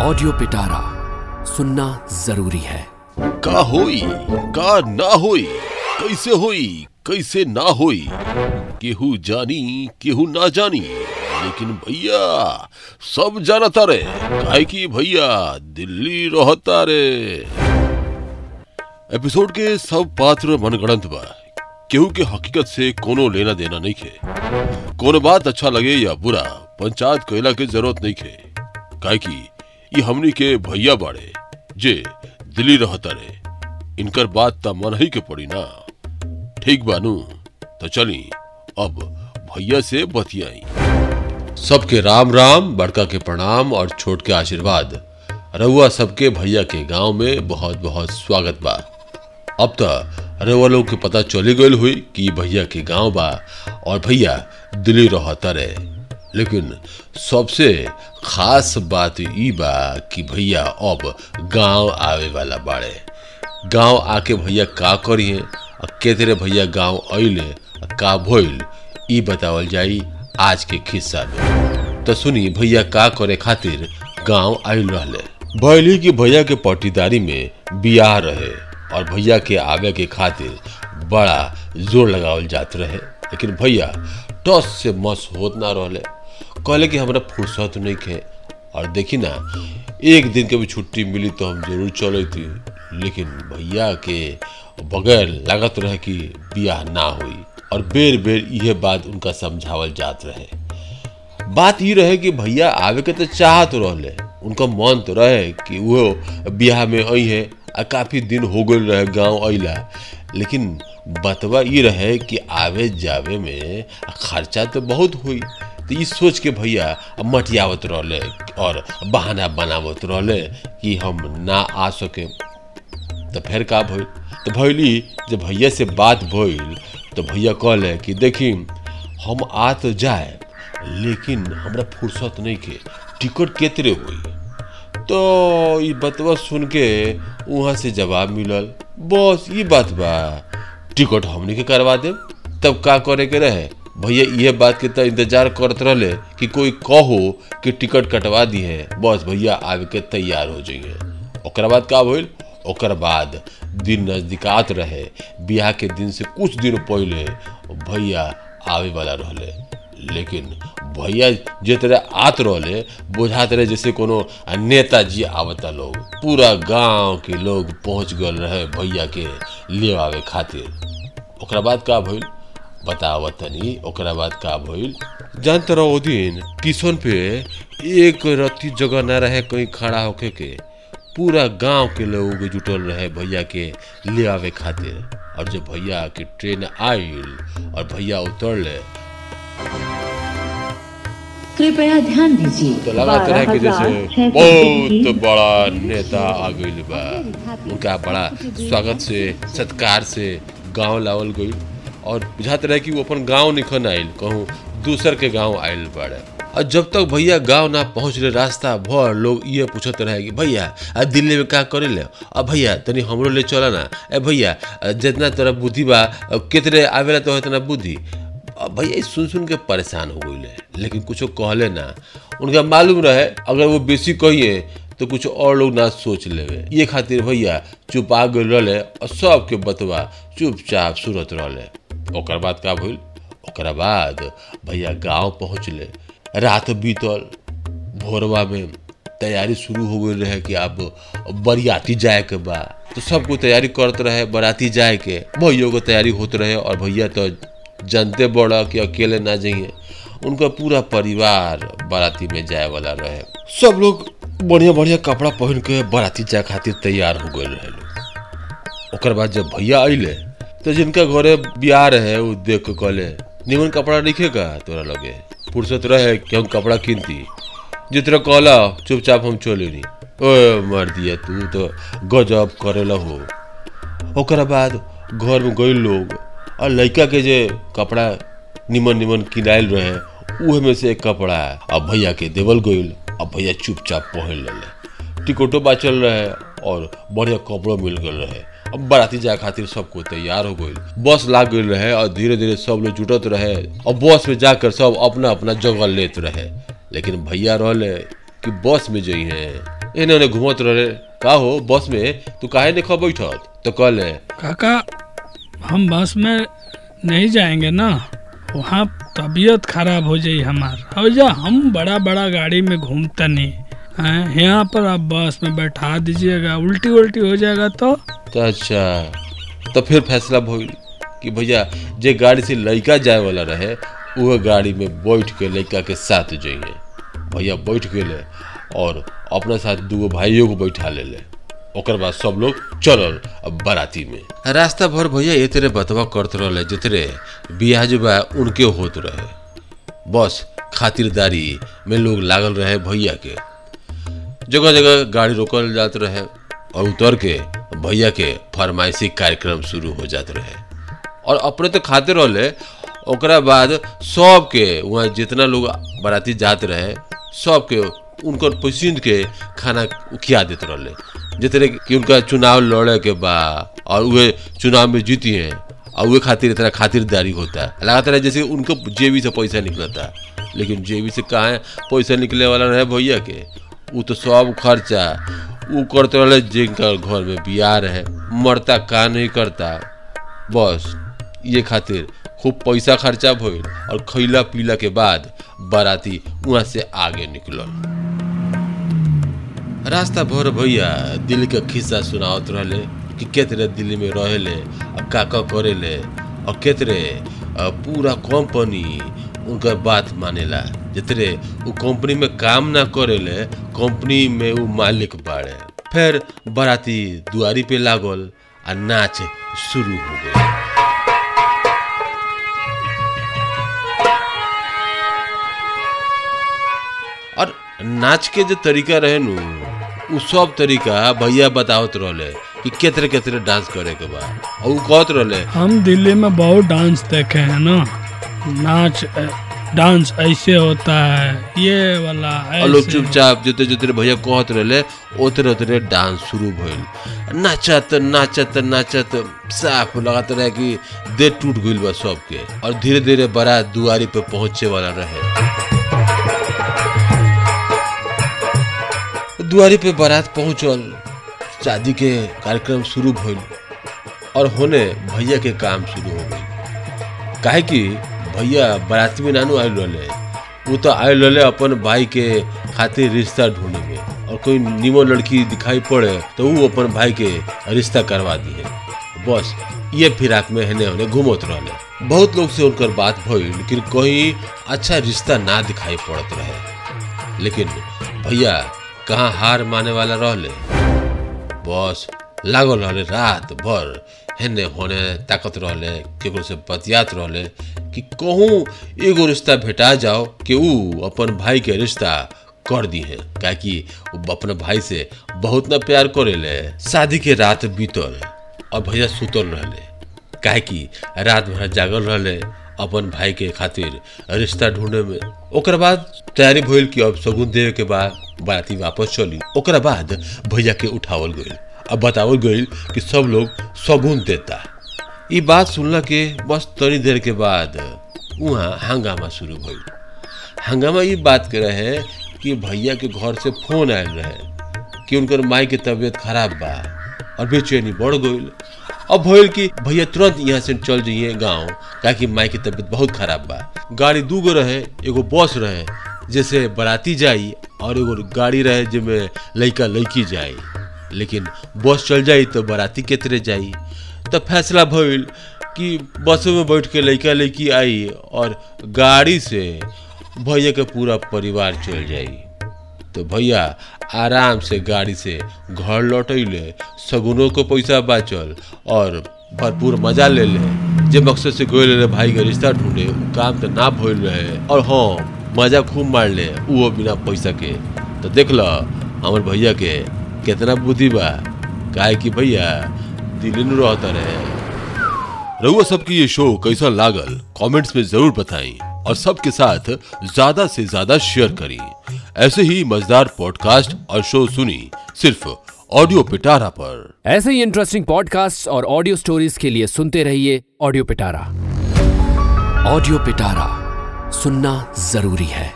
Audio पिटारा सुनना ज़रूरी है। का होई, का ना होई, कैसे होई, कैसे ना होई, केहू जानी, केहू ना जानी, लेकिन भैया, सब जानता रे, काहे कि भैया, दिल्ली रहता रे। एपिसोड के सब पात्र मनगढ़ंत बा, केहू के हकीकत से कोनो लेना देना नहीं खे। कोनो बात अच्छा लगे या बुरा, पंचायत कैला के ज़रूरत नहीं खे। काहे कि ये हमनी के भैया बाड़े, जे दिल्ली रहता रे, इनकर बात त मन ही के पड़ी ना। ठीक बानू तो चली, अब भैया से बतियाई। सबके राम राम, बड़का के प्रणाम और छोट के आशीर्वाद। रउआ सबके भैया के गाँव में बहुत बहुत स्वागत बा। अब तो रउआ लोग के पता चली गई हुई कि भैया के गाँव बा और भैया दिल्ली रहता रहे लेकिन सबसे खास बात ई बा कि भैया अब गाँव आवे वाला बाड़े। गाँव आके भैया का करिए? केतरे भैया गाँव और का भइल? ई बतावल जाई आज के खिस्सा में। तो सुनी, भैया का करे खातिर गाँव आइल रहले। भैली की भैया के पटीदारी में बियाह रहे और भैया के आवे के खातिर बड़ा ज़ोर लगावल जात रहे। लेकिन भैया टस से मस होत ना रहले। कहले कि हमरा फुर्सत नहीं है और देखी ना, एक दिन के भी छुट्टी मिली तो हम ज़रूर चले थी लेकिन भैया के बगैर लागत रहे कि बियाह ना हुई। और बेर बेर यह बात उनका समझावल जात रहे। बात ये रहे कि भैया आवे के तो चाहत रहले। उनका मन तो रहे कि वो बियाह में आई है आ काफ़ी दिन हो गए रहे गाँव अइला लेकिन बतवा ये रहे कि आवे जावे में खर्चा तो बहुत हुई। तो सोच के भैया मटियावत रहले और बहाना बनावत रहले कि हम ना आ सके। तो फिर का भइल? तो भैली जब भैया से बात भइल तो भैया कहले कि देखी, हम आ तो जाए लेकिन हमरा फुर्सत नहीं के, टिकट केतरे हुई? तो ये बतवा सुन के वहाँ से जवाब मिलल, बस ये बात बा, टिकट हमने के करवा दे तब का करे के रहे? भैया, ये बात के तो इंतज़ार करत रहले कि कोई कहो कि टिकट कटवा दी है। बस भैया आवे के तैयार हो जाइए। ओकरा बाद का भइल? ओकर बाद दिन नजदीकात रहे। बियाह के दिन से कुछ दिन पहले भैया आवे वाला रहले। लेकिन भैया जे तरह आत रहले, बुझात रहे जैसे कोनो नेताजी आवता लोग पूरा गाँव के लोग पहुँच गए रहे भैया के ले आवे खातिर। ओकरा बाद का भइल? बतावत तनी ओकरा बाद का भइल? जानते रहो ओ दिन किशन पे एक रत्ती जगह न रहे कहीं खड़ा होके के पूरा गाँव के लोग जुटल रहे भैया के ले आवे खातिर। और जब भैया के ट्रेन आइल और भैया उतरले कृपया ध्यान दीजिए। तो लगा तरह के जैसे बहुत बड़ा नेता आ गई बा। उनका बड़ा स्वागत से सत्कार से गाँव लावल गई और बुझात रहे कि वो अपन गाँव निखन आइल कहूँ, दूसर के गाँव आइल बाड़े। और जब तक भैया गाँव ना पहुँच रहे रास्ता भर लोग ये पूछत रहे कि, भैया, आ दिल्ली में का करे ले? अब भैया, तनी हमरो ले चला ना। ए भैया जितना तोरा बुद्धि बा कितने आवेला तो इतना बुद्धि? अब भैया सुन सुन के परेशान हो गई लेकिन कुछ कहले ना। उनका मालूम रहे, अगर वो बेसी कहिए तो कुछ और लोग ना सोच लेवे। ये खातिर भैया चुप गए रहे और सबके बतवा, चुपचाप सुरत रहे ओकर बाद का भइल? ओकरा बाद भैया गाँव पहुँचले रात बीतल, भोरवा में तैयारी शुरू हो गई रहे कि अब बरियाती जाए के बा। तो सब कोई तैयारी करते रहे, बराती जाए के भैया को तैयारी होते रहे और भैया तो जानते बड़ा कि अकेले ना जाइए। उनका पूरा परिवार बाराती में जाए वाला रहे। सब लोग बढ़िया बढ़िया कपड़ा पहन के बाराती जाए खातिर तैयार हो गए रहे। ओकर बाद जब भैया अइले तो जिनका घरे बियाह रहे वो देख के कहले, निमन कपड़ा दिखेगा तोरा लगे? फुर्सत रहे कि हम कपड़ा किनती? जितना कहला, चुपचाप हम चले ओए, मर दिया तू तो गजब करेला हो। ओकरा बाद घर में गई लोग और लड़का के जे कपड़ा निमन निमन किनाइल रहे, उहे में से एक कपड़ा अब भैया के देवल गईल अब भैया चुपचाप पहन ले टिकटो बाचल रहे और बढ़िया कपड़ो मिल गए रहे। अब बाराती जाए खातिर सबको तैयार हो गई। बस लाग गई रहे और धीरे धीरे सब लोग जुटत रहे और बस में जाकर सब अपना अपना जगह लेत रहे। लेकिन भैया रहले कि बस में जई है। इन्हें घूमत रहे। का हो, बस में? तू काहे नहीं खा बैठत? तो कहले, काका, हम बस में नहीं जाएँगे ना। वहाँ तबीयत खराब हो जाई हमार। जा, हम बड़ा बड़ा गाड़ी में घूमते नहीं यहाँ पर आप बस में बैठा दीजिएगा। उल्टी उल्टी हो जाएगा तो? तो अच्छा। तो फिर फैसला भइल कि भैया, जे गाड़ी से लड़का जाए वाला रहे वह गाड़ी में बैठ के लड़का के साथ जाइए। भैया बैठ गेले और अपना साथ दूगो भाइयों को बैठा ले ले ओकर बाद सब लोग चलल बाराती में। रास्ता भर भैया तेरे बतवा करत रहले, जितरे बियाह जो बा, उनके होत रहे। बस, खातिरदारी में लोग लागल रहे भैया के। जगह जगह गाड़ी रोकल जात रहे। और उतर के, भैया के फरमाइशी कार्यक्रम शुरू हो जात रहे। और अपने तो खाते रहले, ओकरा बाद सब के वहाँ जितना लोग बाराती जात रहे, सब के उनकर पसंद के खाना खिया देते रहले। जितने कि उनका चुनाव लड़े के बा, और वे चुनाव में जीती हैं, और वे खातिर इतना खातिरदारी होता। है लगातार है जैसे उनको जेबी से पैसा निकलता, लेकिन जेबी से कहाँ पैसा निकले वाला रहे भैया के। वो तो सब खर्चा वो करते रहे जिनका घर में बियाह है, मरता का नहीं करता। बस, ये खातिर खूब पैसा खर्चा भइल और खैला पीला के बाद बाराती वहाँ से आगे निकलल। रास्ता भर भैया दिल्ली का खिस्सा सुनावत रहले कि केतरे दिल्ली में रहेले और का का करेले, और केतरे पूरा कंपनी उनका बात मानेला। जितरे वो कंपनी में काम ना करेले कंपनी में वो मालिक बाड़े। फिर बाराती दुआरी पे लागल, आ नाच शुरू हो गई और नाच के जो तरीका रहे नु उ सब तरीका भैया बतावत रहले कि केतरे केतरे डांस करे के बा। और उ कहत रहले, हम दिल्ली में बहुत डांस देखे हैं ना। नाच डांस ऐसे होता है। ये वाला और लोग चुपचाप जितने जितने भैया कहत रहले उतरे उतरे डांस शुरू भइल। नाचत नाचत नाचत साफ़ लगत रहे कि देह टूट गइल बा सबके। और धीरे धीरे बड़ा दुआरी पे पहुँचे वाला रहे। दुआरी पे बारात पहुंचल शादी के कार्यक्रम शुरू भइल और होने भैया के काम शुरू हो गई काहे कि भैया, बाराती में नानू आयल रहले वो तो आयल रहले अपन भाई के खातिर रिश्ता ढूंढे में और कोई निमो लड़की दिखाई पड़े तो वो अपन भाई के रिश्ता करवा दिए। बस, ये फिराक में हेने होने घूमत रहले बहुत लोग से उनकर बात भइल, लेकिन कहीं अच्छा रिश्ता ना दिखाई पड़त रहे। लेकिन भैया, कहाँ हार माने वाला रहले? बस, लागल रहले रात भर। हेने होने ताकत रहले, केकरो से बतियात रहले। कि कहूँ, एगो रिश्ता भेटा जाओ कि ऊ अपन भाई के रिश्ता कर दी है। काहे वो अपने भाई से बहुत ना प्यार करेले शादी के रात बीतल और भैया सुतल रहले। काहे कि रात भर जागल रहले अपन भाई के खातिर रिश्ता ढूंढे में। ओकर बाद तैयारी भइल कि अब सगुन देवे के बाद बाराती वापस चली। ओकरा बाद भैया के उठावल गइल। अब बतावल गइल कि सब लोग सगुन देता। ई बात सुनला के बस तनी देर के बाद वहाँ हंगामा शुरू भइल। हंगामा ये बात के रहे कि भैया के घर से फ़ोन आयल रहे कि उनकर माई के तबीयत खराब बा और बेचैनी बढ़ गई अब भइल कि भैया तुरंत यहाँ से चल जाइए गाँव काहे माई की तबीयत बहुत खराब बा। गाड़ी दूगो रहे, एगो बस रहे, जैसे बराती जाई और एगो गाड़ी रहे जिसमें लड़का लड़की जाई। लेकिन बस चल जाई तो बाराती के तरह जाई। तो फैसला भइल कि बसों में बैठ के लड़का लड़की आई और गाड़ी से भैया के पूरा परिवार चल जाई। तो भैया आराम से गाड़ी से घर लौटैले सगुनों को पैसा बाचल और भरपूर मज़ा ले ले जे मकसद से गए ले भाई के रिश्ता ढूंढे काम तो ना भइल रहे। और हाँ मज़ा खूब मार ले वो बिना पैसा के। तो देख ल हमर भैया के कितना बुद्धि बा? काहे कि भैया दिल्ली में रहता रहे। रउआ सबकी ये शो कैसा लागल? कमेंट्स में ज़रूर बताएँ और सबके साथ ज़्यादा से ज़्यादा शेयर करें। ऐसे ही मज़ेदार पॉडकास्ट और शो सुनी सिर्फ़ ऑडियो पिटारा पर। ऐसे ही इंटरेस्टिंग पॉडकास्ट और ऑडियो स्टोरीज के लिए सुनते रहिए ऑडियो पिटारा ऑडियो पिटारा सुनना ज़रूरी है।